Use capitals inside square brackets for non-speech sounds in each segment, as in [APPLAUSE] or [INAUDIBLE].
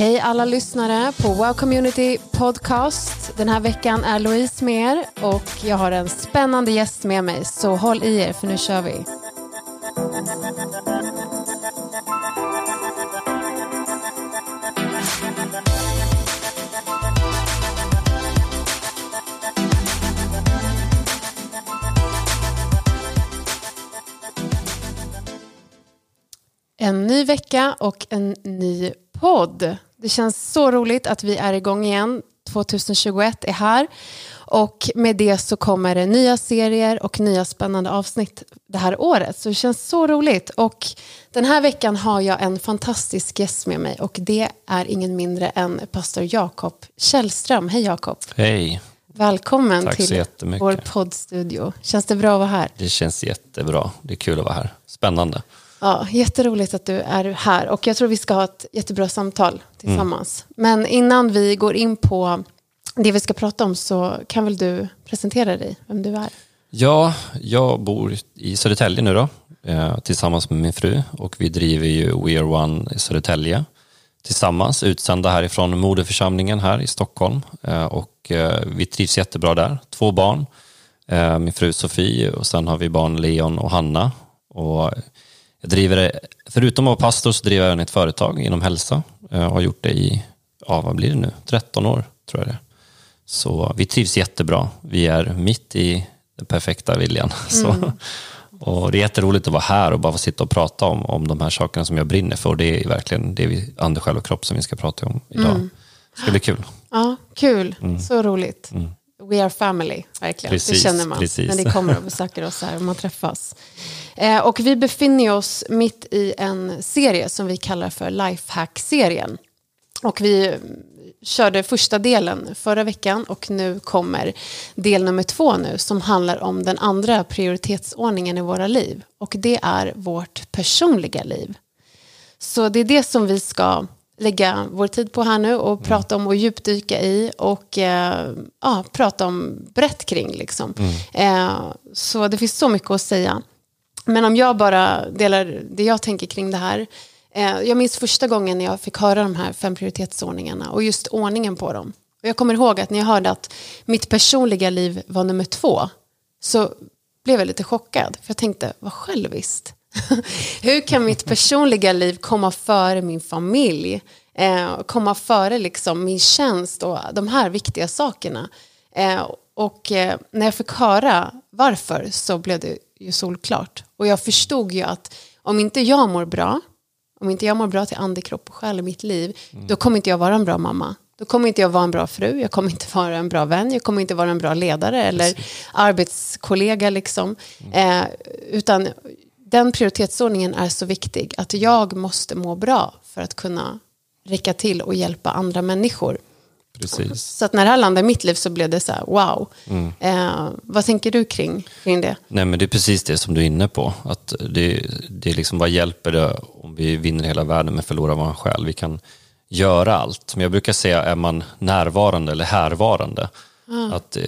Hej alla lyssnare på Wow Community Podcast. Den här veckan är Louise med er och jag har en spännande gäst med mig så håll i er för nu kör vi. En ny vecka och en ny podd. Det känns så roligt att vi är igång igen. 2021 är här och med det så kommer det nya serier och nya spännande avsnitt det här året. Så det känns så roligt. Och den här veckan har jag en fantastisk gäst med mig och det är ingen mindre än pastor Jakob Källström. Hej Jakob. Hej. Välkommen Tack till vår poddstudio. Känns det bra att vara här? Det känns jättebra. Det är kul att vara här. Spännande. Ja, jätteroligt att du är här och jag tror vi ska ha ett jättebra samtal tillsammans. Men innan vi går in på det vi ska prata om så kan väl du presentera dig, vem du är? Ja, jag bor i Södertälje nu då, eh, tillsammans med min fru och vi driver ju We Are One i Södertälje tillsammans, utsända härifrån moderförsamlingen här i Stockholm eh, och eh, vi trivs jättebra där. Två barn, min fru Sofie och sen har vi barn Leon och Hanna. Och jag driver, förutom att vara pastor så driver jag även ett företag inom hälsa eh, och har gjort det i, ja vad blir det nu, 13 år tror jag det. Så vi trivs jättebra. Vi är mitt i den perfekta viljan. [LAUGHS] Så, och det är jätteroligt att vara här och bara få sitta och prata om, om de här sakerna som jag brinner för. Och det är verkligen det vi, ande, själ och kropp som vi ska prata om idag. Det ska bli kul. Ja, kul. Så roligt. We are family, verkligen. det Precis, känner man precis. när ni kommer och besöker oss här och man träffas. Eh, och vi befinner oss mitt i en serie som vi kallar för Lifehack-serien. Och vi mm, körde första delen förra veckan och nu kommer del nummer två nu som handlar om den andra prioritetsordningen i våra liv. Och det är vårt personliga liv. Så det är det som vi ska lägga vår tid på här nu och prata om och djupdyka i och eh, ja, prata om brett kring. Liksom. Eh, så det finns så mycket att säga. Men om jag bara delar det jag tänker kring det här. Eh, jag minns första gången när jag fick höra de här fem prioritetsordningarna och just ordningen på dem. Och jag kommer ihåg att när jag hörde att mitt personliga liv var nummer två så blev jag lite chockad. För jag tänkte, vad själviskt. [LAUGHS] Hur kan mitt personliga liv komma före min familj? Eh, komma före liksom min tjänst och de här viktiga sakerna. Eh, och eh, när jag fick höra varför så blev det ju solklart. Och jag förstod ju att om inte jag mår bra, om inte jag mår bra till ande, kropp och själ i mitt liv, då kommer inte jag vara en bra mamma. Då kommer inte jag vara en bra fru, jag kommer inte vara en bra vän, jag kommer inte vara en bra ledare eller arbetskollega. Liksom. Eh, utan den prioritetsordningen är så viktig att jag måste må bra för att kunna räcka till och hjälpa andra människor. Precis. Så att när det här landade i mitt liv så blev det så här, wow. Eh, vad tänker du kring, kring det? Nej, men det är precis det som du är inne på. Att det, det är liksom, vad hjälper det om vi vinner hela världen men förlorar vår själ? Vi kan göra allt. Men jag brukar säga, är man närvarande eller härvarande? Att eh,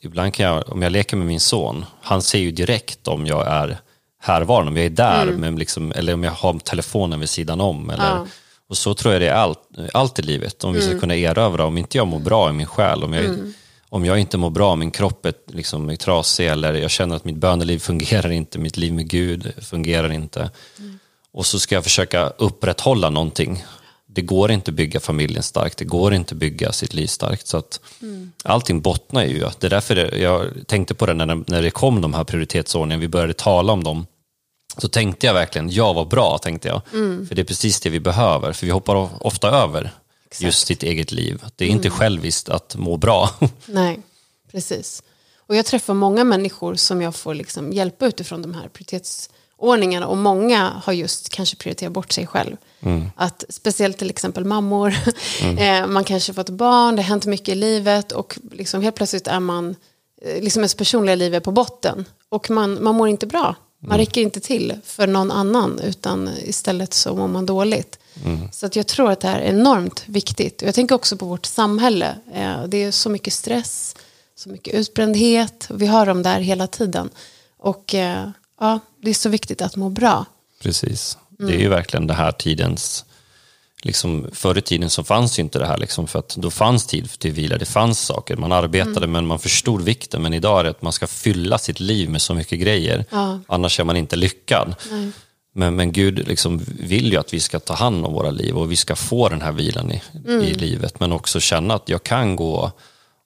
ibland kan jag, om jag leker med min son, han ser ju direkt om jag är härvarande, om jag är där, men liksom, eller om jag har telefonen vid sidan om. Eller, Ja. Och så tror jag det är allt, allt i livet, om vi ska kunna erövra. Om inte jag mår bra i min själ, om jag, om jag inte mår bra, min kropp är, liksom, är trasig eller jag känner att mitt böneliv fungerar inte, mitt liv med Gud fungerar inte. Och så ska jag försöka upprätthålla någonting. Det går inte att bygga familjen starkt, det går inte att bygga sitt liv starkt. Så att Allting bottnar ju det är därför jag tänkte på det när, när det kom de här prioritetsordningarna, vi började tala om dem. Så tänkte jag verkligen, ja vad bra, tänkte jag. För det är precis det vi behöver, för vi hoppar ofta över just sitt eget liv. Det är inte själviskt att må bra. [LAUGHS] Nej, precis. Och jag träffar många människor som jag får liksom hjälpa utifrån de här prioritetsordningarna. Och många har just kanske prioriterat bort sig själv. Att speciellt till exempel mammor, [LAUGHS] eh, man kanske fått barn, det har hänt mycket i livet och liksom helt plötsligt är man, eh, liksom ens personliga liv är på botten. Och man, man mår inte bra, man räcker inte till för någon annan utan istället så mår man dåligt. Så att jag tror att det här är enormt viktigt. Och jag tänker också på vårt samhälle. Eh, Det är så mycket stress, så mycket utbrändhet. Vi har dem där hela tiden. Och eh, ja, det är så viktigt att må bra. Precis. Det är ju verkligen det här tidens liksom, förr i tiden så fanns ju inte det här, liksom, för att då fanns tid till vila, det fanns saker, man arbetade men man förstod vikten. Men idag är det att man ska fylla sitt liv med så mycket grejer, Ja. annars är man inte lyckad. Nej. Men, men Gud liksom vill ju att vi ska ta hand om våra liv och vi ska få den här vilan i, i livet. Men också känna att jag kan gå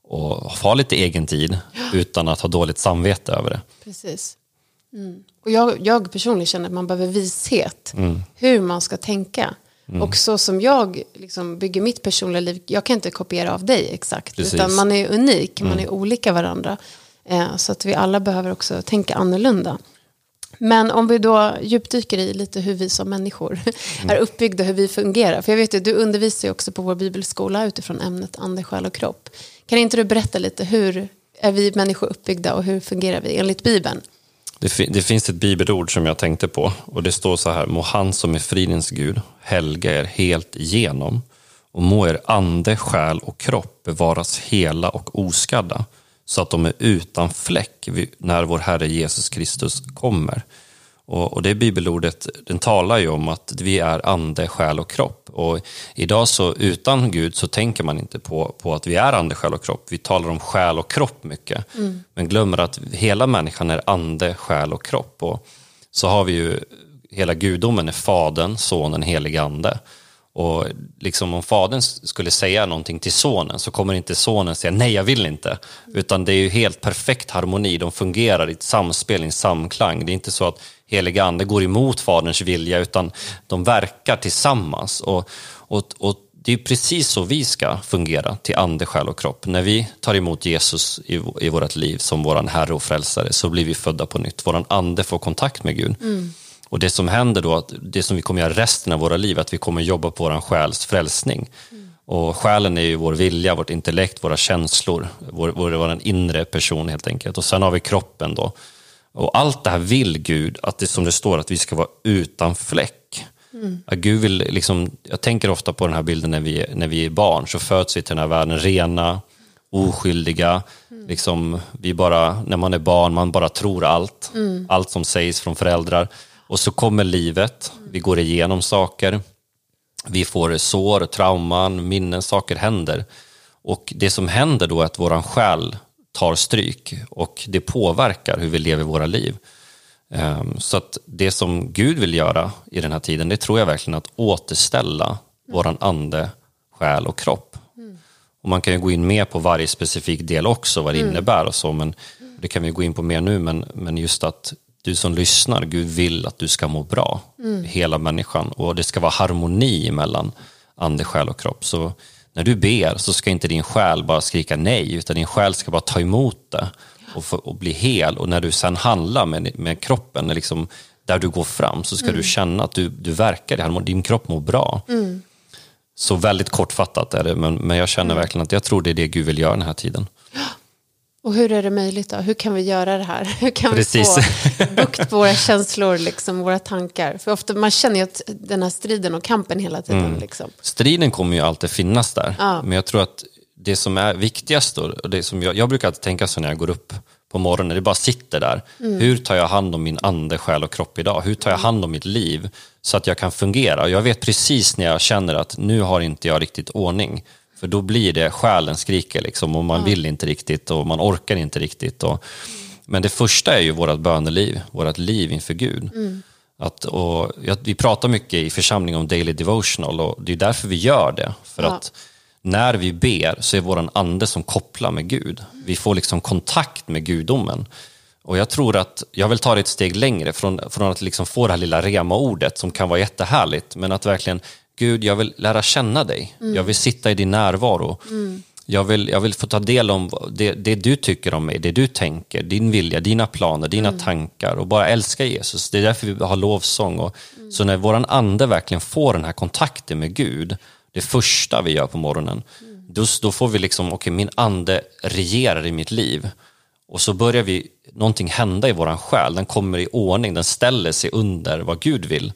och ha lite egen tid utan att ha dåligt samvete över det. Precis. Mm. Och jag, jag personligen känner att man behöver vishet. Mm. Hur man ska tänka. Och så som jag liksom bygger mitt personliga liv. Jag kan inte kopiera av dig exakt. Precis. Mm. Utan man är unik. Man är olika varandra. Eh, så att vi alla behöver också tänka annorlunda. Men om vi då djupdyker i lite hur vi som människor [LAUGHS] är uppbyggda, hur vi fungerar. För jag vet ju, du undervisar ju också på vår bibelskola utifrån ämnet ande, själ och kropp. Kan inte du berätta lite, hur är vi människor uppbyggda och hur fungerar vi enligt Bibeln? Det, fi- det finns ett bibelord som jag tänkte på och det står så här, må han som är fridens Gud helga er helt igenom och må er ande, själ och kropp bevaras hela och oskadda så att de är utan fläck när vår Herre Jesus Kristus kommer. Och, och det bibelordet den talar ju om att vi är ande, själ och kropp. Och idag så utan Gud så tänker man inte på, på att vi är ande, själ och kropp. Vi talar om själ och kropp mycket. Men glömmer att hela människan är ande, själ och kropp. Och så har vi ju hela gudomen är Fadern, Sonen, helig ande. Och liksom om fadern skulle säga någonting till sonen så kommer inte sonen säga nej, jag vill inte. Utan det är ju helt perfekt harmoni, de fungerar i ett samspel, i en samklang. Det är inte så att heliga ande går emot faderns vilja utan de verkar tillsammans. Och, och, och det är precis så vi ska fungera till ande, själ och kropp. När vi tar emot Jesus i, i vårt liv som vår Herre och Frälsare så blir vi födda på nytt. Vår ande får kontakt med Gud. Och det som händer då, det som vi kommer göra resten av våra liv, att vi kommer jobba på vår själs frälsning. Och själen är ju vår vilja, vårt intellekt, våra känslor, vår, vår, vår inre person helt enkelt. Och sen har vi kroppen då. Och allt det här vill Gud, att det som det står, att vi ska vara utan fläck. Att Gud vill, liksom, jag tänker ofta på den här bilden när vi, när vi är barn, så föds vi till den här världen rena, oskyldiga. Liksom, vi bara, när man är barn, man bara tror allt. Allt som sägs från föräldrar. Och så kommer livet, vi går igenom saker. Vi får sår, trauman, minnen, saker händer. Och det som händer då är att våran själ tar stryk och det påverkar hur vi lever våra liv. Ehm, Så att det som Gud vill göra i den här tiden, det tror jag verkligen att återställa våran ande, själ och kropp. Och man kan ju gå in mer på varje specifik del också, vad det innebär och så, men det kan vi gå in på mer nu, men, men just att du som lyssnar, Gud vill att du ska må bra, hela människan, och det ska vara harmoni mellan ande, själ och kropp. Så när du ber så ska inte din själ bara skrika nej, utan din själ ska bara ta emot det och, få, och bli hel. Och när du sen handlar med, med kroppen, liksom, där du går fram, så ska du känna att du, du verkar din kropp mår bra. Så väldigt kortfattat är det, men, men jag känner verkligen att jag tror det är det Gud vill göra den här tiden. [GASPS] Och hur är det möjligt då? Hur kan vi göra det här? [LAUGHS] Hur kan Precis. vi få bukt på våra känslor, liksom, våra tankar? För ofta man känner ju att den här striden och kampen hela tiden. Liksom. Striden kommer ju alltid finnas där, Ja. men jag tror att det som är viktigast, då, och det som jag, jag brukar alltid tänka så när jag går upp på morgonen, det bara sitter där. Hur tar jag hand om min ande, själ och kropp idag? Hur tar jag hand om mitt liv så att jag kan fungera? Jag vet precis när jag känner att nu har inte jag riktigt ordning. För då blir det, själen skriker liksom och man vill inte riktigt och man orkar inte riktigt. Och, men det första är ju vårt böneliv, vårt liv inför Gud. Att, och, ja, vi pratar mycket i församlingen om daily devotional och det är därför vi gör det. För Ja. att när vi ber så är våran ande som kopplar med Gud. Vi får liksom kontakt med gudomen. Och jag tror att, jag vill ta det ett steg längre från, från att liksom få det här lilla rema-ordet som kan vara jättehärligt, men att verkligen, Gud, jag vill lära känna dig. Jag vill sitta i din närvaro. Jag, vill, jag vill få ta del om det, det du tycker om mig, det du tänker, din vilja, dina planer, dina tankar och bara älska Jesus. Det är därför vi har lovsång. Och, Så när våran ande verkligen får den här kontakten med Gud, det första vi gör på morgonen, då, då får vi liksom, okej min ande regerar i mitt liv. Och så börjar vi, någonting hända i våran själ, den kommer i ordning, den ställer sig under vad Gud vill.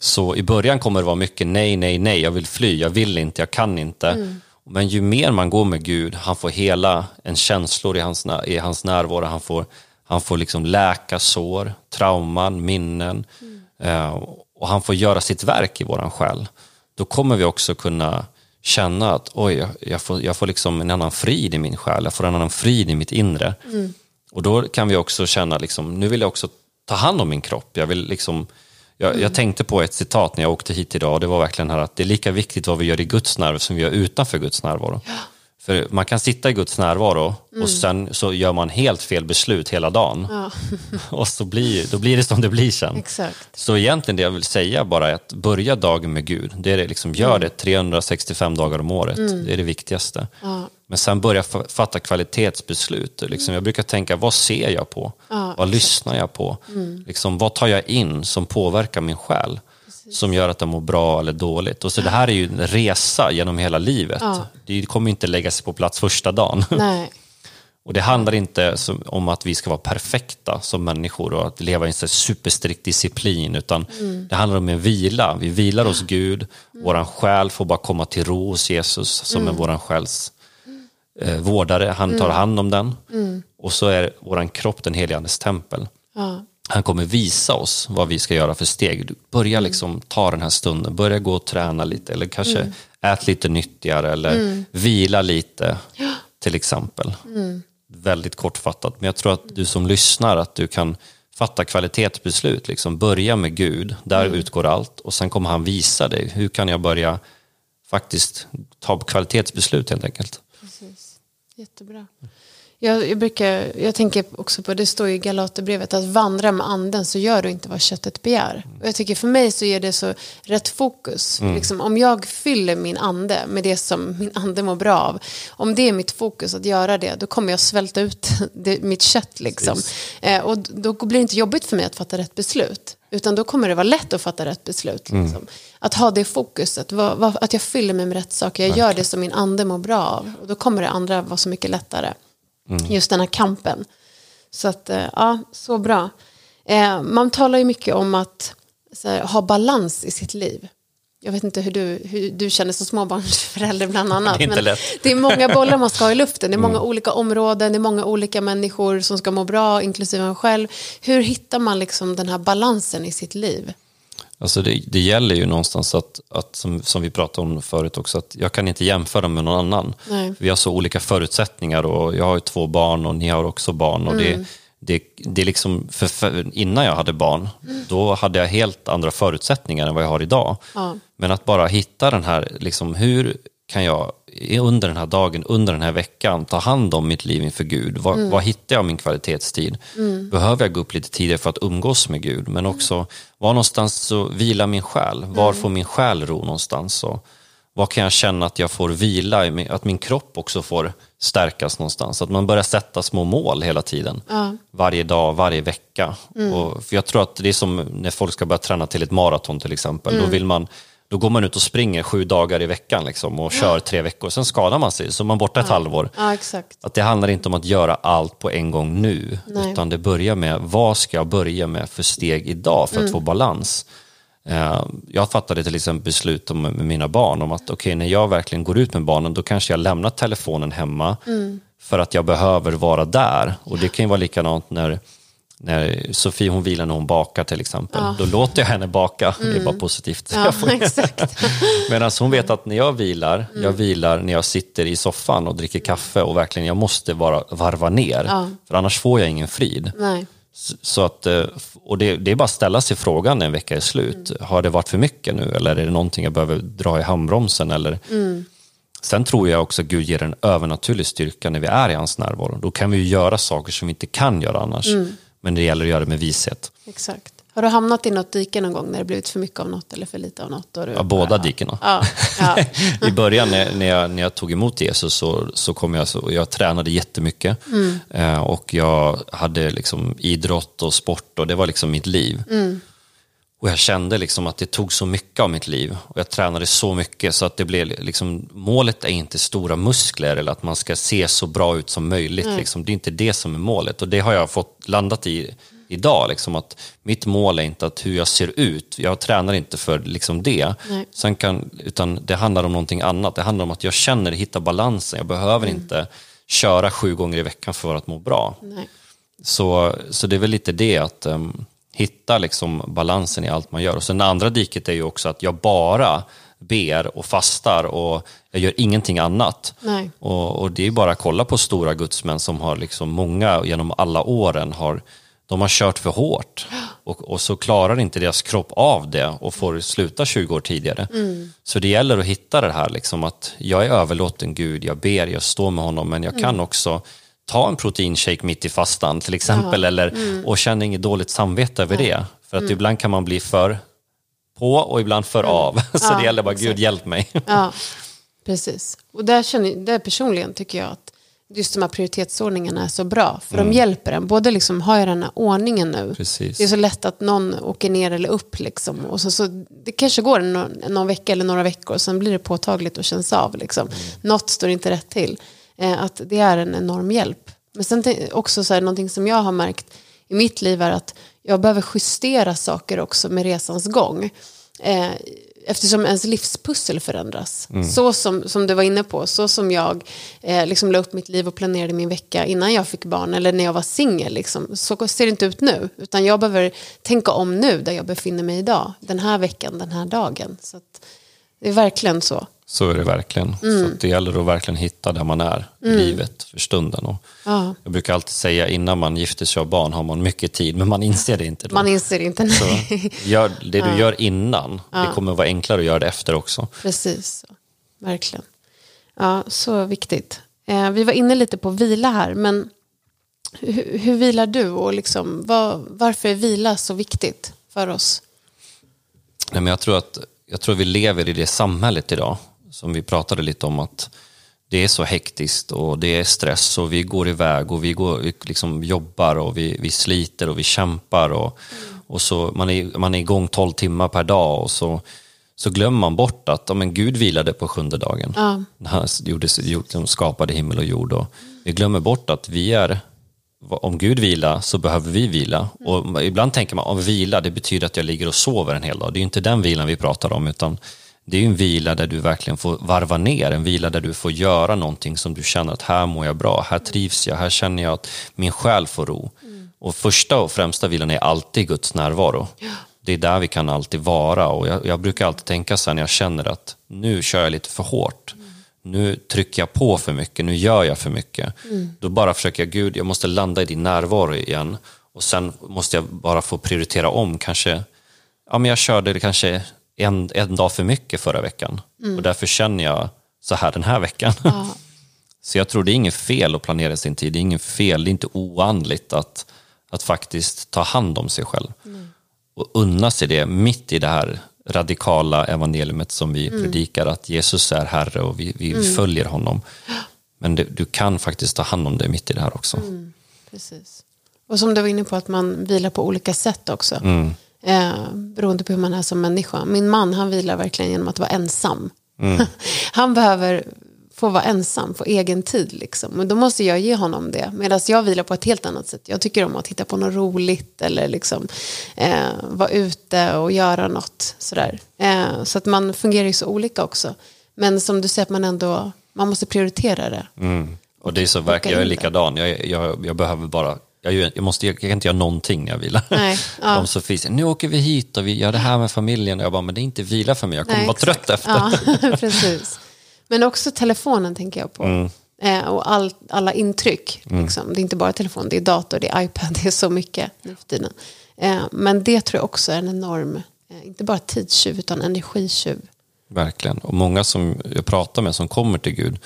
Så i början kommer det vara mycket nej, nej, nej, jag vill fly, jag vill inte, jag kan inte. Men ju mer man går med Gud, han får hela en känslor i hans, i hans närvaro, han får, han får liksom läka sår, trauman, minnen. Eh, och han får göra sitt verk i våran själ. då kommer vi också kunna känna att oj, jag- får, jag får liksom en annan frid i min själ, jag får en annan frid i mitt inre. Och då kan vi också känna, liksom, nu vill jag också ta hand om min kropp. Jag, vill liksom, jag, jag tänkte på ett citat när jag åkte hit idag, och det var verkligen här att det är lika viktigt vad vi gör i Guds närvaro som vi gör utanför Guds närvaro. För man kan sitta i Guds närvaro och sen så gör man helt fel beslut hela dagen. Ja, [LAUGHS] Och så blir, då blir det som det blir sen. exakt. Så egentligen det jag vill säga bara är att börja dagen med Gud. Det är det liksom, gör det 365 dagar om året. Det är det viktigaste. Ja. Men sen börja fa- fatta kvalitetsbeslut. Liksom, jag brukar tänka, vad ser jag på? Vad lyssnar jag på? Liksom, vad tar jag in som påverkar min själ? Som gör att jag mår bra eller dåligt. Och så det här är ju en resa genom hela livet. Ja. Det kommer inte lägga sig på plats första dagen. [LAUGHS] Nej, Och det handlar inte om att vi ska vara perfekta som människor och att leva i en superstrikt disciplin, utan det handlar om en vila. Vi vilar hos Gud, våran själ får bara komma till ro hos Jesus som är våran själs eh, vårdare. Han tar hand om den. Och så är våran kropp den helige Andes tempel. ja, Han kommer visa oss vad vi ska göra för steg. Börja liksom ta den här stunden, börja gå och träna lite eller kanske ät lite nyttigare eller vila lite till exempel. Väldigt kortfattat, men jag tror att du som lyssnar att du kan fatta kvalitetsbeslut. Liksom börja med Gud, där utgår allt och sen kommer han visa dig hur kan jag börja faktiskt ta kvalitetsbeslut helt enkelt. precis. Jättebra. Jag, jag, brukar, jag tänker också på, det står i Galaterbrevet, att vandra med anden så gör du inte vad köttet begär. Och jag tycker för mig så är det så rätt fokus. Liksom, om jag fyller min ande med det som min ande mår bra av, om det är mitt fokus att göra det, då kommer jag svälta ut [LAUGHS] det, mitt kött. Liksom. Eh, och då blir det inte jobbigt för mig att fatta rätt beslut. Utan då kommer det vara lätt att fatta rätt beslut. Liksom. Att ha det fokuset, att jag fyller mig med rätt saker, jag gör det som min ande mår bra av. Och då kommer det andra vara så mycket lättare. Just den här kampen. Så att, eh, ja, så bra. Eh, man talar ju mycket om att här, ha balans i sitt liv. Jag vet inte hur du, hur du känner som småbarnsförälder bland annat. Det är inte lätt. det är många bollar man ska ha i luften. Det är många olika områden, det är många olika människor som ska må bra, inklusive en själv. Hur hittar man liksom den här balansen i sitt liv? Alltså det, det gäller ju någonstans att, att som, som vi pratade om förut också, att jag kan inte jämföra med någon annan. Nej. Vi har så olika förutsättningar och jag har ju två barn och ni har också barn. Och det, det, det är liksom, för, för, innan jag hade barn, då hade jag helt andra förutsättningar än vad jag har idag. Ja. Men att bara hitta den här, liksom, hur kan jag under den här dagen, under den här veckan ta hand om mitt liv inför Gud? Var, var hittar jag min kvalitetstid? Behöver jag gå upp lite tidigare för att umgås med Gud? Men också, var någonstans så vilar min själ? Var får min själ ro någonstans? Och var kan jag känna att jag får vila, att min kropp också får stärkas någonstans? Att man börjar sätta små mål hela tiden. Varje dag, varje vecka. Och, för jag tror att det är som när folk ska börja träna till ett maraton till exempel. Då vill man då går man ut och springer sju dagar i veckan liksom, och kör tre veckor. Sen skadar man sig, så är man borta ett halvår. Ja. Att det handlar inte om att göra allt på en gång nu, Nej. utan det börjar med vad ska jag börja med för steg idag för att få balans. Eh, Jag fattade till exempel beslut om, med mina barn om att okej, när jag verkligen går ut med barnen, då kanske jag lämnar telefonen hemma för att jag behöver vara där. Och det kan ju vara likadant när när Sofie hon vilar när hon bakar till exempel, då låter jag henne baka. Det är bara positivt. Ja. [LAUGHS] [LAUGHS] Medan hon vet att när jag vilar, jag vilar när jag sitter i soffan och dricker kaffe och verkligen jag måste bara varva ner. Ja. För annars får jag ingen frid. Nej. Så- att, eh, och det, det är bara att ställa sig frågan när en vecka är slut. Har det varit för mycket nu eller är det någonting jag behöver dra i handbromsen? Eller? Sen tror jag också att Gud ger en övernaturlig styrka när vi är i hans närvaro. Då kan vi göra saker som vi inte kan göra annars. Men det gäller att göra det med vishet. Exakt. Har du hamnat i något dike någon gång när det blivit för mycket av något eller för lite av något? Och du Ja, båda dikena. Ja, ja. [LAUGHS] I början när, jag, när jag tog emot Jesus så, så kom jag, så, jag tränade jättemycket. Eh, och jag hade liksom idrott och sport och det var liksom mitt liv. Och jag kände liksom att det tog så mycket av mitt liv. Och jag tränade så mycket så att det blev liksom, målet är inte stora muskler eller att man ska se så bra ut som möjligt. Liksom. Det är inte det som är målet. Och det har jag fått landat i idag. Liksom, att mitt mål är inte att hur jag ser ut. Jag tränar inte för liksom det. Sen kan, utan det handlar om någonting annat. Det handlar om att jag känner, hitta balansen. Jag behöver inte köra sju gånger i veckan för att må bra. Nej. Så, så det är väl lite det att um, hitta liksom balansen i allt man gör. Och sen det andra diket är ju också att jag bara ber och fastar och jag gör ingenting annat. Och, och det är bara att kolla på stora gudsmän som har liksom många genom alla åren har de har kört för hårt och, och så klarar inte deras kropp av det och får sluta 20 år tidigare. Mm. Så det gäller att hitta det här liksom att jag är överlåten Gud, jag ber, jag står med honom men jag Mm. kan också ta en proteinshake mitt i fastan till exempel eller, Mm. och känna inget dåligt samvete över det. För att ibland kan man bli för på och ibland för av. [LAUGHS] Så Mm. Ja, det gäller bara, exakt. Gud hjälp mig. [LAUGHS] Ja, precis. Och där, känner, där personligen tycker jag att just de här prioritetsordningarna är så bra. För de hjälper en. Både liksom, har jag den här ordningen nu? Precis. Det är så lätt att någon åker ner eller upp. Liksom. Och så, så, det kanske går någon, någon vecka eller några veckor. Och sen blir det påtagligt och känns av. Liksom. Något står inte rätt till. Eh, att det är en enorm hjälp. Men sen också så här, någonting som jag har märkt i mitt liv är att jag behöver justera saker också med resans gång. Eh, eftersom ens livspussel förändras. Så som, som du var inne på, så som jag eh, liksom la upp mitt liv och planerade min vecka innan jag fick barn eller när jag var singel. Liksom. Så ser det inte ut nu, utan jag behöver tänka om nu där jag befinner mig idag. Den här veckan, den här dagen. Så att, det är verkligen så. Så är det verkligen. Så att det gäller att verkligen hitta där man är i livet för stunden. Och Ja. Jag brukar alltid säga innan man gifter sig och barn har man mycket tid, men man inser det inte då. Man inser inte. Så Nej. gör, det du gör innan, det kommer vara enklare att göra det efter också. Precis, så. verkligen. Ja, så viktigt. Eh, vi var inne lite på vila här, men hur, hur vilar du och liksom, vad, varför är vila så viktigt för oss? Nej, men jag, tror att, jag tror vi lever i det samhället idag, som vi pratade lite om, att det är så hektiskt och det är stress och vi går iväg och vi, går, vi liksom jobbar och vi, vi sliter och vi kämpar och, och så man är, man är igång 12 timmar per dag och så, så glömmer man bort att ja, men Gud vilade på sjunde dagen. Ja. Han gjorde, gjorde, skapade himmel och jord. Och vi glömmer bort att vi är om Gud vilar så behöver vi vila. Och ibland tänker man om vila, det betyder att jag ligger och sover en hel dag. Det är inte den vilan vi pratar om, utan det är ju en vila där du verkligen får varva ner, en vila där du får göra någonting som du känner att här mår jag bra, här trivs jag, här känner jag att min själ får ro. Och första och främsta vilan är alltid Guds närvaro. Det är där vi kan alltid vara och jag, jag brukar alltid tänka så här när jag känner att nu kör jag lite för hårt. Nu trycker jag på för mycket, nu gör jag för mycket. Då bara försöker jag, Gud, jag måste landa i din närvaro igen. Och sen måste jag bara få prioritera om kanske. Ja, men jag körde kanske en, en dag för mycket förra veckan. Och därför känner jag så här den här veckan. [LAUGHS] Så jag tror det är inget fel att planera sin tid, det är inget fel, det är inte oandligt att, att faktiskt ta hand om sig själv. Och unna sig det mitt i det här radikala evangeliet som vi predikar, att Jesus är Herre och vi, vi följer honom. Men det, du kan faktiskt ta hand om det mitt i det här också. Precis. Och som du var inne på att man vilar på olika sätt också. Eh, beroende på hur man är som människa. Min man han vilar verkligen genom att vara ensam. Mm. [LAUGHS] han behöver få vara ensam, få egen tid. Liksom. Men då måste jag ge honom det. Medan jag vilar på ett helt annat sätt. Jag tycker om att titta på något roligt eller liksom, eh, vara ute och göra något. Sådär. Eh, så att man fungerar ju så olika också. Men som du säger, att man ändå man måste prioritera det. Mm. Och det är så verkligen, jag är likadan. Jag, jag, jag behöver bara, jag, jag, måste, jag kan inte göra någonting när jag vilar. Nej, [LAUGHS] ja. Om Sofie säger, nu åker vi hit och vi gör det här med familjen. Och jag bara, men det är inte vila för mig, jag kommer Nej, vara exakt. trött efter. Ja, [LAUGHS] precis. Men också telefonen tänker jag på. Mm. Eh, och all, alla intryck. Liksom. Det är inte bara telefon, det är dator, det är iPad, [LAUGHS] det är så mycket nu för tiden. Eh, men det tror jag också är en enorm, eh, inte bara tidstjuv utan energitjuv. Verkligen. Och många som jag pratar med som kommer till Gud,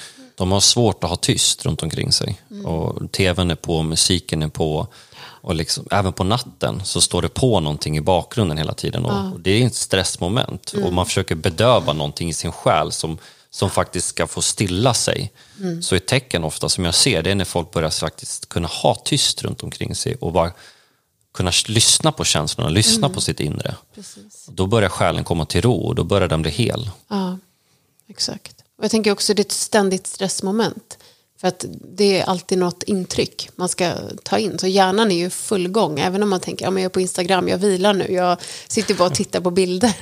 de har svårt att ha tyst runt omkring sig. Och tvn är på, musiken är på. Och liksom, även på natten så står det på någonting i bakgrunden hela tiden. Och, och det är ett stressmoment. Och man försöker bedöva någonting i sin själ som, som faktiskt ska få stilla sig. Så ett tecken ofta som jag ser det är när folk börjar faktiskt kunna ha tyst runt omkring sig och bara kunna lyssna på känslorna, lyssna på sitt inre. Precis. Då börjar själen komma till ro och då börjar den bli hel. Ja, exakt. Och jag tänker också det är ett ständigt stressmoment. För att det är alltid något intryck man ska ta in. Så hjärnan är ju fullgång. Även om man tänker, ja, men jag är på Instagram, jag vilar nu. Jag sitter bara och tittar på bilder.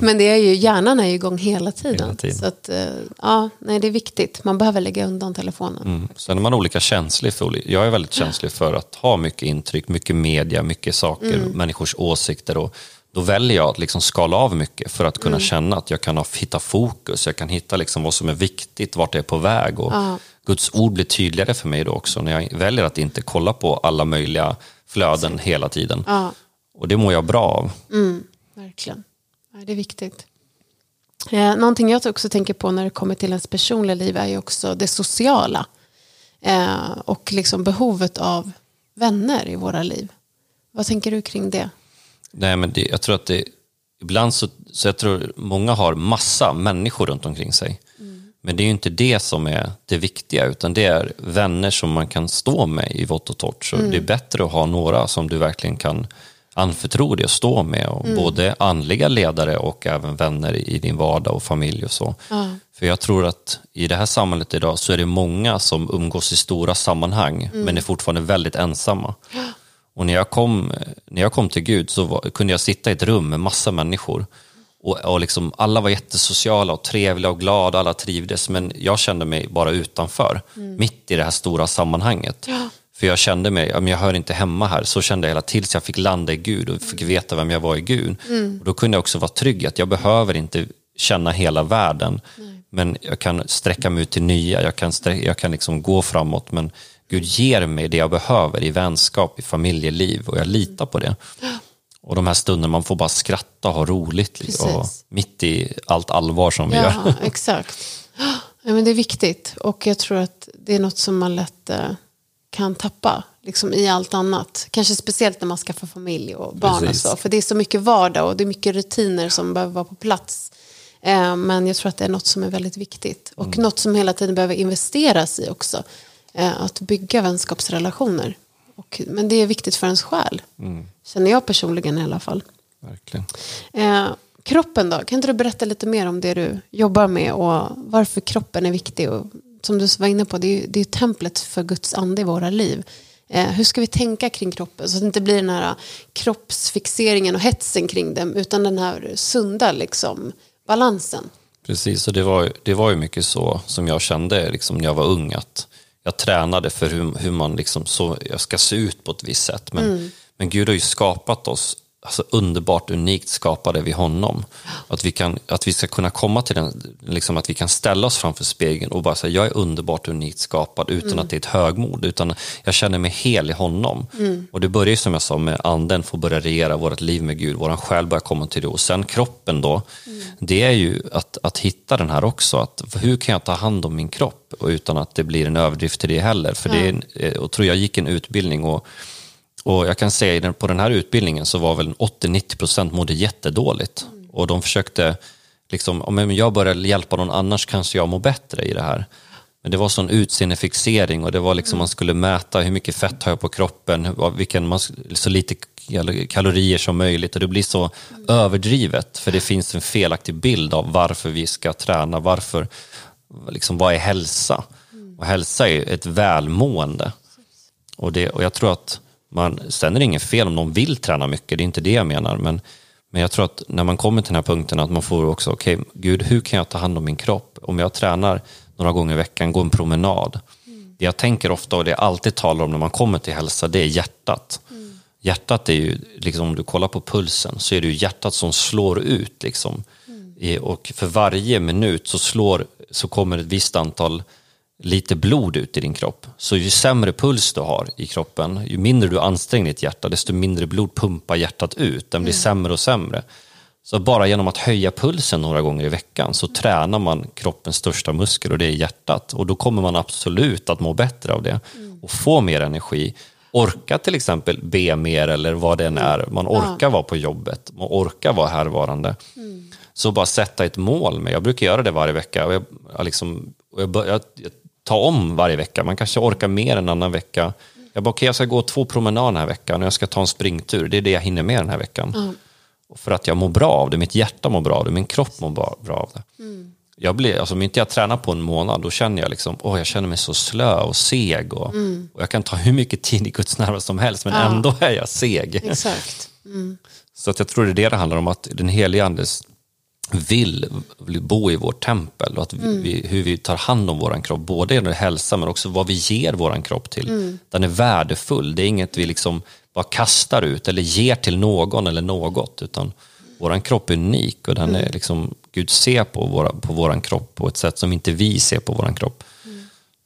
[LAUGHS] Men det är ju, hjärnan är ju igång hela tiden. Hela tiden. Så att, eh, ja, nej, det är viktigt. Man behöver lägga undan telefonen. Mm. Sen är man olika känslig för Jag är väldigt känslig för att ha mycket intryck, mycket media, mycket saker, Mm. människors åsikter. Och då väljer jag att liksom skala av mycket för att kunna känna att jag kan hitta fokus, jag kan hitta liksom vad som är viktigt, vart det är på väg. Och Ja. Guds ord blir tydligare för mig då också när jag väljer att inte kolla på alla möjliga flöden hela tiden. Ja. Och det mår jag bra av. Verkligen. Ja, det är viktigt. Eh, någonting jag också tänker på när det kommer till ens personliga liv är ju också det sociala. Eh, och liksom behovet av vänner i våra liv. Vad tänker du kring det? Nej, men det, jag tror att det, ibland så, så jag tror många har massa människor runt omkring sig. Men det är ju inte det som är det viktiga, utan det är vänner som man kan stå med i vått och torrt. Så det är bättre att ha några som du verkligen kan anförtro dig och stå med. Och Både andliga ledare och även vänner i din vardag och familj och så. För jag tror att i det här samhället idag så är det många som umgås i stora sammanhang, men är fortfarande väldigt ensamma. Och när jag kom, när jag kom till Gud så var, kunde jag sitta i ett rum med massa människor. Och, och liksom, alla var jättesociala och trevliga och glada, alla trivdes. Men jag kände mig bara utanför, mitt i det här stora sammanhanget. För jag kände mig, ja, jag hör inte hemma här. Så kände jag hela tills jag fick landa i Gud och fick veta vem jag var i Gud. Och då kunde jag också vara trygg att jag behöver inte känna hela världen. Men jag kan sträcka mig ut till nya, jag kan, sträcka, jag kan liksom gå framåt. Men Gud ger mig det jag behöver i vänskap, i familjeliv och jag litar på det. Och de här stunderna man får bara skratta och ha roligt. Liksom, och mitt i allt allvar som vi gör. Ja, [LAUGHS] exakt. Ja, men det är viktigt och jag tror att det är något som man lätt eh, kan tappa liksom, i allt annat. Kanske speciellt när man skaffar familj och barn Precis. och så. För det är så mycket vardag och det är mycket rutiner som behöver vara på plats. Eh, men jag tror att det är något som är väldigt viktigt och Mm. något som hela tiden behöver investeras i också. Eh, att bygga vänskapsrelationer. Och, men det är viktigt för ens själ. Mm. Känner jag personligen i alla fall. Verkligen. Eh, kroppen då? Kan inte du berätta lite mer om det du jobbar med och varför kroppen är viktig? Och, som du var inne på, det är ju, det är templet för Guds ande i våra liv. Eh, hur ska vi tänka kring kroppen så att det inte blir den här kroppsfixeringen och hetsen kring dem utan den här sunda liksom, balansen? Precis, och det var, det var ju mycket så som jag kände liksom, när jag var ung. Att jag tränade för hur, hur man liksom så, jag ska se ut på ett visst sätt. Men, men Gud har ju skapat oss alltså underbart unikt skapade vi honom. Att vi, kan, att vi ska kunna komma till den, liksom att vi kan ställa oss framför spegeln och bara säga jag är underbart unikt skapad utan att det är ett högmod. Utan jag känner mig hel i honom. Och det börjar ju som jag sa med anden får börja regera vårt liv med Gud. Vår själ börjar komma till det. Och sen kroppen då. Det är ju att, att hitta den här också. Att hur kan jag ta hand om min kropp och utan att det blir en överdrift till det heller. För det är, eh, och tror jag gick en utbildning och och jag kan säga den- på den här utbildningen så var väl 80-90% mådde jättedåligt. Och de försökte, liksom, om jag börjar hjälpa någon annars kanske jag mår bättre i det här. Men det var sån utseendefixering och det var liksom man skulle mäta hur mycket fett har jag på kroppen, vilken, man, så lite kal- kalorier som möjligt och det blir så överdrivet för det finns en felaktig bild av varför vi ska träna, varför, liksom, vad är hälsa? Och hälsa är ett välmående. Och, det, och jag tror att man, sen är det inget fel om någon vill träna mycket, det är inte det jag menar. Men, men jag tror att när man kommer till den här punkten att man får också, okej, Gud, hur kan jag ta hand om min kropp? Om jag tränar några gånger i veckan, går en promenad. Det jag tänker ofta och det jag alltid talar om när man kommer till hälsa, det är hjärtat. Hjärtat är ju, liksom, om du kollar på pulsen, så är det ju hjärtat som slår ut. Liksom. I- Och för varje minut så, slår, så kommer ett visst antal lite blod ut i din kropp. Så ju sämre puls du har i kroppen, ju mindre du anstränger ditt hjärta, desto mindre blod pumpar hjärtat ut. Den blir sämre och sämre. Så bara genom att höja pulsen några gånger i veckan så tränar man kroppens största muskel och det är hjärtat. Och då kommer man absolut att må bättre av det och få mer energi. Orka till exempel be mer eller vad det än är. Man orkar vara på jobbet, man orkar vara härvarande. Så bara sätta ett mål med. Jag brukar göra det varje vecka. Och jag, liksom, och jag, jag, tar om varje vecka. Man kanske orkar mer en annan vecka. Jag bara, okej, jag ska gå två promenader den här veckan och jag ska ta en springtur. Det är det jag hinner med den här veckan. Och för att jag mår bra av det, mitt hjärta mår bra av det, min kropp mår bra, av det. Jag blir, alltså, om inte jag tränar på en månad, då känner jag liksom, åh, jag känner mig så slö och seg. Och, och jag kan ta hur mycket tid i Guds närvaro som helst, men ändå är jag seg. Exakt. Så att jag tror det är det det handlar om, att den heliga andes vill bo i vårt tempel och att vi, hur vi tar hand om vår kropp, både i hälsa men också vad vi ger vår kropp till. Den är värdefull, det är inget vi liksom bara kastar ut eller ger till någon eller något, utan vår kropp är unik och den är liksom, Gud ser på vår på våran kropp på ett sätt som inte vi ser på vår kropp.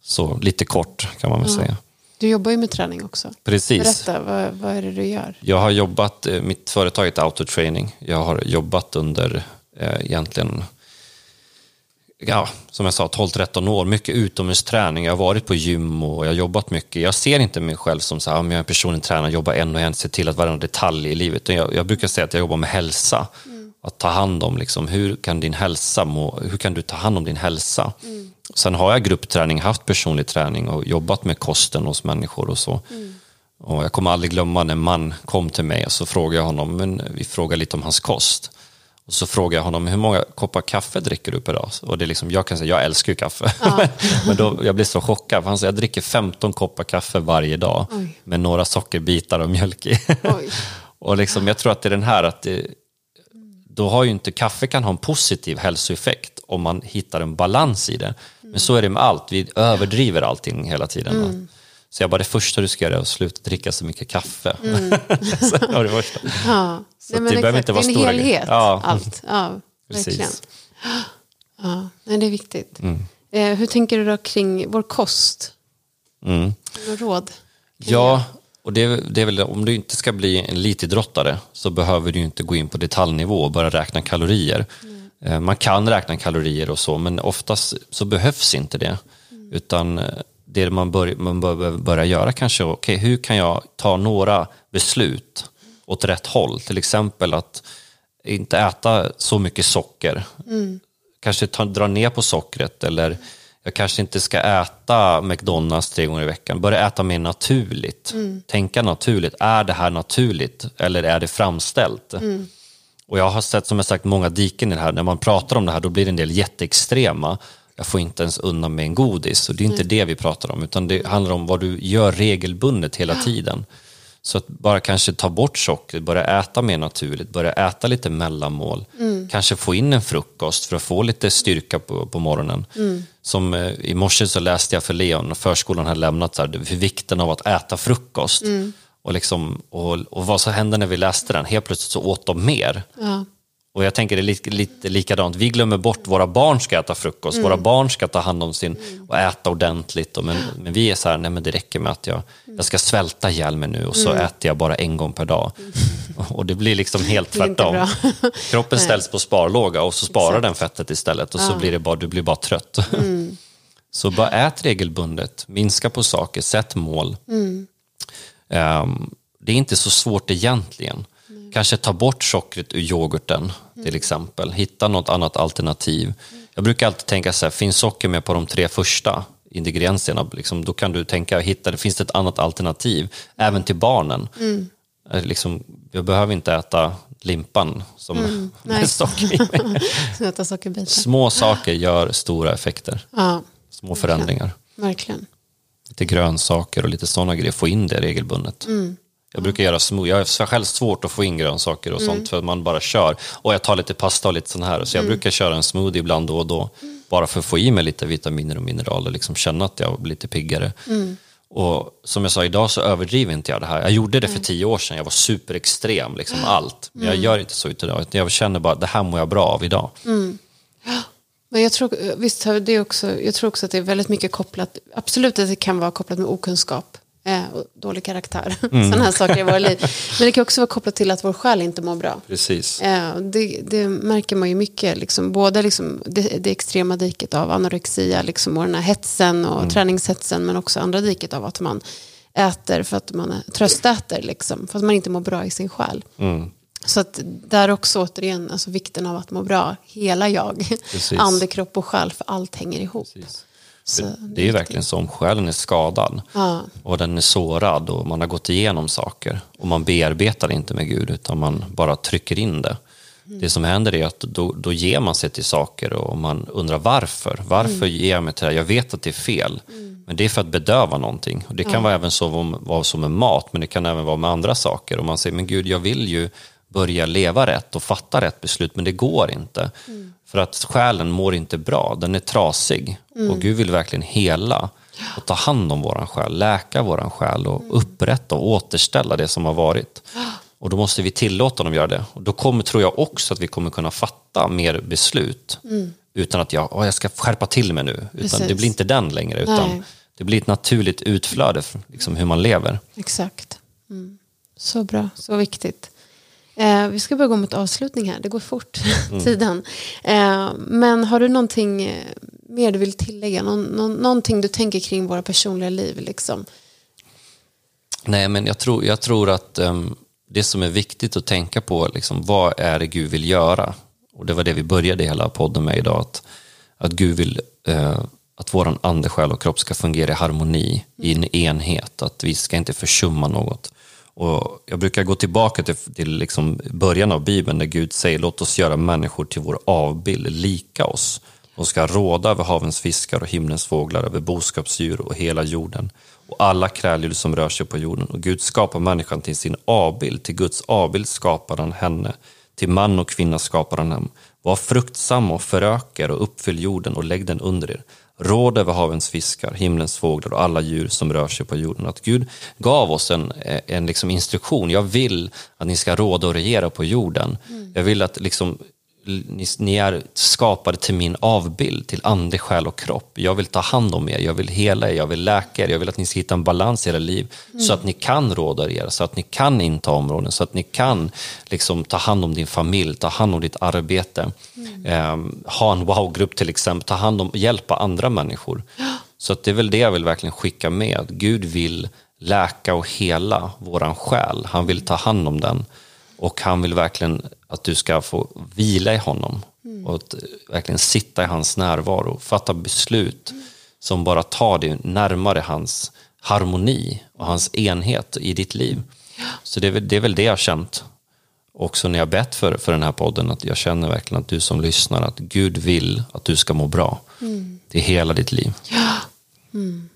Så lite kort kan man väl säga. Du jobbar ju med träning också. Precis. Berätta, vad, vad är det du gör? Jag har jobbat, eh, mitt företag heter Autotraining. Jag har jobbat under eh, egentligen, ja, som jag sa, 12-13 år. Mycket utomhusträning. Jag har varit på gym och jag har jobbat mycket. Jag ser inte mig själv som så här, om jag är personlig tränare, jobbar en och en, ser till att varenda detalj i livet. Jag, jag brukar säga att jag jobbar med hälsa. Att ta hand om, liksom, hur kan din hälsa må, hur kan du ta hand om din hälsa? Sen har jag gruppträning, haft personlig träning och jobbat med kosten hos människor och så. Och jag kommer aldrig glömma när en man kom till mig och så frågade jag honom, men vi frågade lite om hans kost. Och så frågade jag honom, hur många koppar kaffe dricker du per dag? Och det är liksom, jag kan säga, jag älskar ju kaffe. [LAUGHS] men då, jag blev så chockad, för han sa, jag dricker 15 koppar kaffe varje dag Oj. med några sockerbitar och mjölk i. [LAUGHS] Och liksom, jag tror att det är den här, att det, då har ju inte kaffe kan ha en positiv hälsoeffekt om man hittar en balans i det. Men så är det med allt, vi överdriver allting hela tiden. Så jag bara, det första du ska göra är att sluta dricka så mycket kaffe. [LAUGHS] så det var det första. Ja. Så det behöver inte vara stora helhet, grejer. Ja. allt. Ja, [LAUGHS] verkligen. [GASPS] Ja, nej, det är viktigt. Mm. Eh, hur tänker du då kring vår kost? Mm. Några råd? Ja, och det är, det är väl om du inte ska bli en elitidrottare så behöver du inte gå in på detaljnivå och börja räkna kalorier. Eh, Man kan räkna kalorier och så, men oftast så behövs inte det. Utan eh, det man, bör, man bör börja göra kanske, okej, hur kan jag ta några beslut åt rätt håll? Till exempel att inte äta så mycket socker. Kanske ta, dra ner på sockret eller jag kanske inte ska äta McDonalds tre gånger i veckan. Börja äta mer naturligt. Tänka naturligt. Är det här naturligt eller är det framställt? Och jag har sett som jag sagt många diken i det här. När man pratar om det här då blir det en del jätteextrema. Jag får inte ens unna mig en godis. Och det är inte det vi pratar om. Utan det handlar om vad du gör regelbundet hela tiden. Så att bara kanske ta bort sockret, börja äta mer naturligt, börja äta lite mellanmål. Kanske få in en frukost för att få lite styrka på, på morgonen. Som eh, i morse så läste jag för Leon, förskolan hade lämnat, så här, för vikten av att äta frukost. Och, liksom, och, och vad så hände när vi läste den? Helt plötsligt så åt de mer. Ja. Och jag tänker det är lite, lite likadant, vi glömmer bort våra barn ska äta frukost, våra barn ska ta hand om sin och äta ordentligt. Och men, men vi är så här, nej men det räcker med att jag, jag ska svälta ihjäl mig nu och så äter jag bara en gång per dag. Och det blir liksom helt tvärtom. [LAUGHS] Kroppen ställs på sparlåga och så sparar den fettet istället och så blir det bara, du blir bara trött. [LAUGHS] Så bara ät regelbundet, minska på saker, sätt mål. Ehm, det är inte så svårt egentligen. Kanske ta bort sockret ur yoghurten till exempel. Hitta något annat alternativ. Jag brukar alltid tänka så här, finns socker med på de tre första ingredienserna, liksom, då kan du tänka, hitta, finns det ett annat alternativ? Även till barnen. Eh, Liksom, jag behöver inte äta limpan som [LAUGHS] nej. med socker i. [LAUGHS] Små saker gör stora effekter. Ja, Små förändringar. verkligen. Lite grönsaker och lite sådana grejer. Få in det regelbundet. Jag brukar göra smoothie. Jag har själv svårt att få in grönsaker och sånt för att man bara kör. Och jag tar lite pasta och lite sånt här. Så jag brukar köra en smoothie ibland då och då. Bara för att få i mig lite vitaminer och mineraler. Liksom känna att jag blir lite piggare. Och som jag sa, idag så överdriver inte jag det här. Jag gjorde det för tio år sedan. Jag var superextrem, liksom allt. Men jag gör inte så idag. Jag känner bara, det här mår jag bra av idag. Men jag tror, visst, det också, jag tror också att det är väldigt mycket kopplat, absolut att det kan vara kopplat med okunskap och dålig karaktär, [LAUGHS] sådana här saker i våra liv. Men det kan också vara kopplat till att vår själ inte mår bra. Precis. Eh, det, det märker man ju mycket, liksom, både liksom det, det extrema diket av anorexia liksom, och den här hetsen och träningshetsen men också andra diket av att man äter för att man tröstäter, liksom, för att man inte mår bra i sin själ. Så att där också återigen alltså vikten av att må bra, hela jag, [LAUGHS] Precis. ande, kropp och själ, för allt hänger ihop. Så det är ju verkligen så, om själen är skadad Ja. och den är sårad och man har gått igenom saker och man bearbetar inte med Gud utan man bara trycker in det. Det som händer är att då, då ger man sig till saker och man undrar varför. Varför ger jag mig till det här? Jag vet att det är fel. Men det är för att bedöva någonting. Och det kan vara även så vara som med mat men det kan även vara med andra saker. Och man säger, men Gud jag vill ju börja leva rätt och fatta rätt beslut, men det går inte. Mm. För att själen mår inte bra, den är trasig. Mm. Och Gud vill verkligen hela och ta hand om våran själ, läka våran själ och mm. upprätta och återställa det som har varit. Och då måste vi tillåta dem göra det. Och då kommer, tror jag också att vi kommer kunna fatta mer beslut. Mm. Utan att jag, oh, jag ska skärpa till mig nu. Utan det blir inte den längre. Utan Nej. det blir ett naturligt utflöde, liksom hur man lever. Exakt. Mm. Så bra, så viktigt. Eh, vi ska börja gå mot avslutning här, det går fort, [LAUGHS] mm. tiden. Eh, men har du någonting eh, mer du vill tillägga? Någon, någon, någonting du tänker kring våra personliga liv? Liksom? Nej, men jag tror, jag tror att um, det som är viktigt att tänka på, liksom, vad är det Gud vill göra? Och det var det vi började hela podden med idag, att, att Gud vill uh, att vår ande, själ och kropp ska fungera i harmoni, i en enhet, att vi ska inte försumma något. Och jag brukar gå tillbaka till, till liksom början av Bibeln där Gud säger låt oss göra människor till vår avbild, lika oss. De ska råda över havens fiskar och himlens fåglar, över boskapsdjur och hela jorden och alla kräldjur som rör sig på jorden. Och Gud skapar människan till sin avbild, till Guds avbild skapar han henne. Till man och kvinna skapar han dem. Var fruktsam och föröker och uppfyll jorden och lägg den under er. Råd över havens fiskar, himlens fåglar och alla djur som rör sig på jorden. Att Gud gav oss en, en liksom instruktion. Jag vill att ni ska råda och regera på jorden. Mm. Jag vill att liksom ni, ni, är skapade till min avbild, till ande, själ och kropp. Jag vill ta hand om er, jag vill hela er, jag vill läka er, jag vill att ni ska hitta en balans i era liv mm. så att ni kan råda er, så att ni kan inta områden, så att ni kan liksom, ta hand om din familj, ta hand om ditt arbete, mm. eh, ha en wow-grupp till exempel, ta hand om, hjälpa andra människor. Så att det är väl det jag vill verkligen skicka med, Gud vill läka och hela våran själ, han vill ta hand om den. Och han vill verkligen att du ska få vila i honom mm. och att verkligen sitta i hans närvaro, fatta beslut mm. som bara tar dig närmare hans harmoni och hans enhet i ditt liv. Så det är, väl, det är väl det jag har känt också när jag bett för, för den här podden, att jag känner verkligen att du som lyssnar, att Gud vill att du ska må bra mm. i hela ditt liv. Ja. Mm.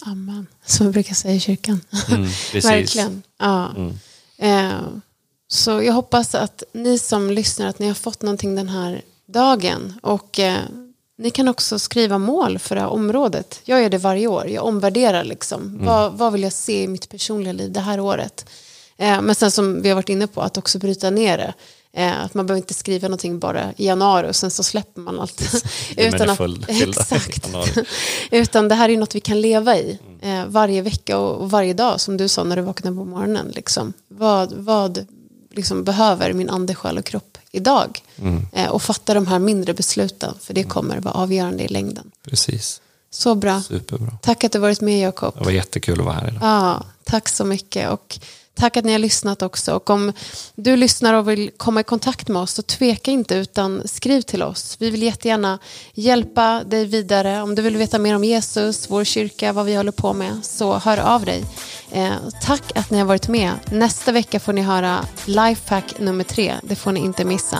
Amen, som vi brukar säga i kyrkan. Mm, [LAUGHS] verkligen. Ja. Mm. Eh, så jag hoppas att ni som lyssnar att ni har fått någonting den här dagen. Och eh, ni kan också skriva mål för det här området. Jag gör det varje år. Jag omvärderar liksom. Mm. Vad, vad vill jag se i mitt personliga liv det här året? Eh, men sen som vi har varit inne på, att också bryta ner det. Eh, att man behöver inte skriva någonting bara i januari och sen så släpper man allt. [LAUGHS] utan, att, [LAUGHS] exakt. utan det här är något vi kan leva i mm. eh, varje vecka och, och, varje dag som du sa när du vaknade på morgonen. Liksom. Vad, vad liksom behöver min ande, själ och kropp idag. Mm. Eh, och fatta de här mindre besluten, för det kommer vara avgörande i längden. Precis. Så bra. Superbra. Tack att du varit med Jakob. Det var jättekul att vara här idag. Ja, tack så mycket. Och Tack att ni har lyssnat också. Och om du lyssnar och vill komma i kontakt med oss så tveka inte utan skriv till oss. Vi vill jättegärna hjälpa dig vidare. Om du vill veta mer om Jesus, vår kyrka, vad vi håller på med så hör av dig. Eh, tack att ni har varit med. Nästa vecka får ni höra Lifehack nummer tre. Det får ni inte missa.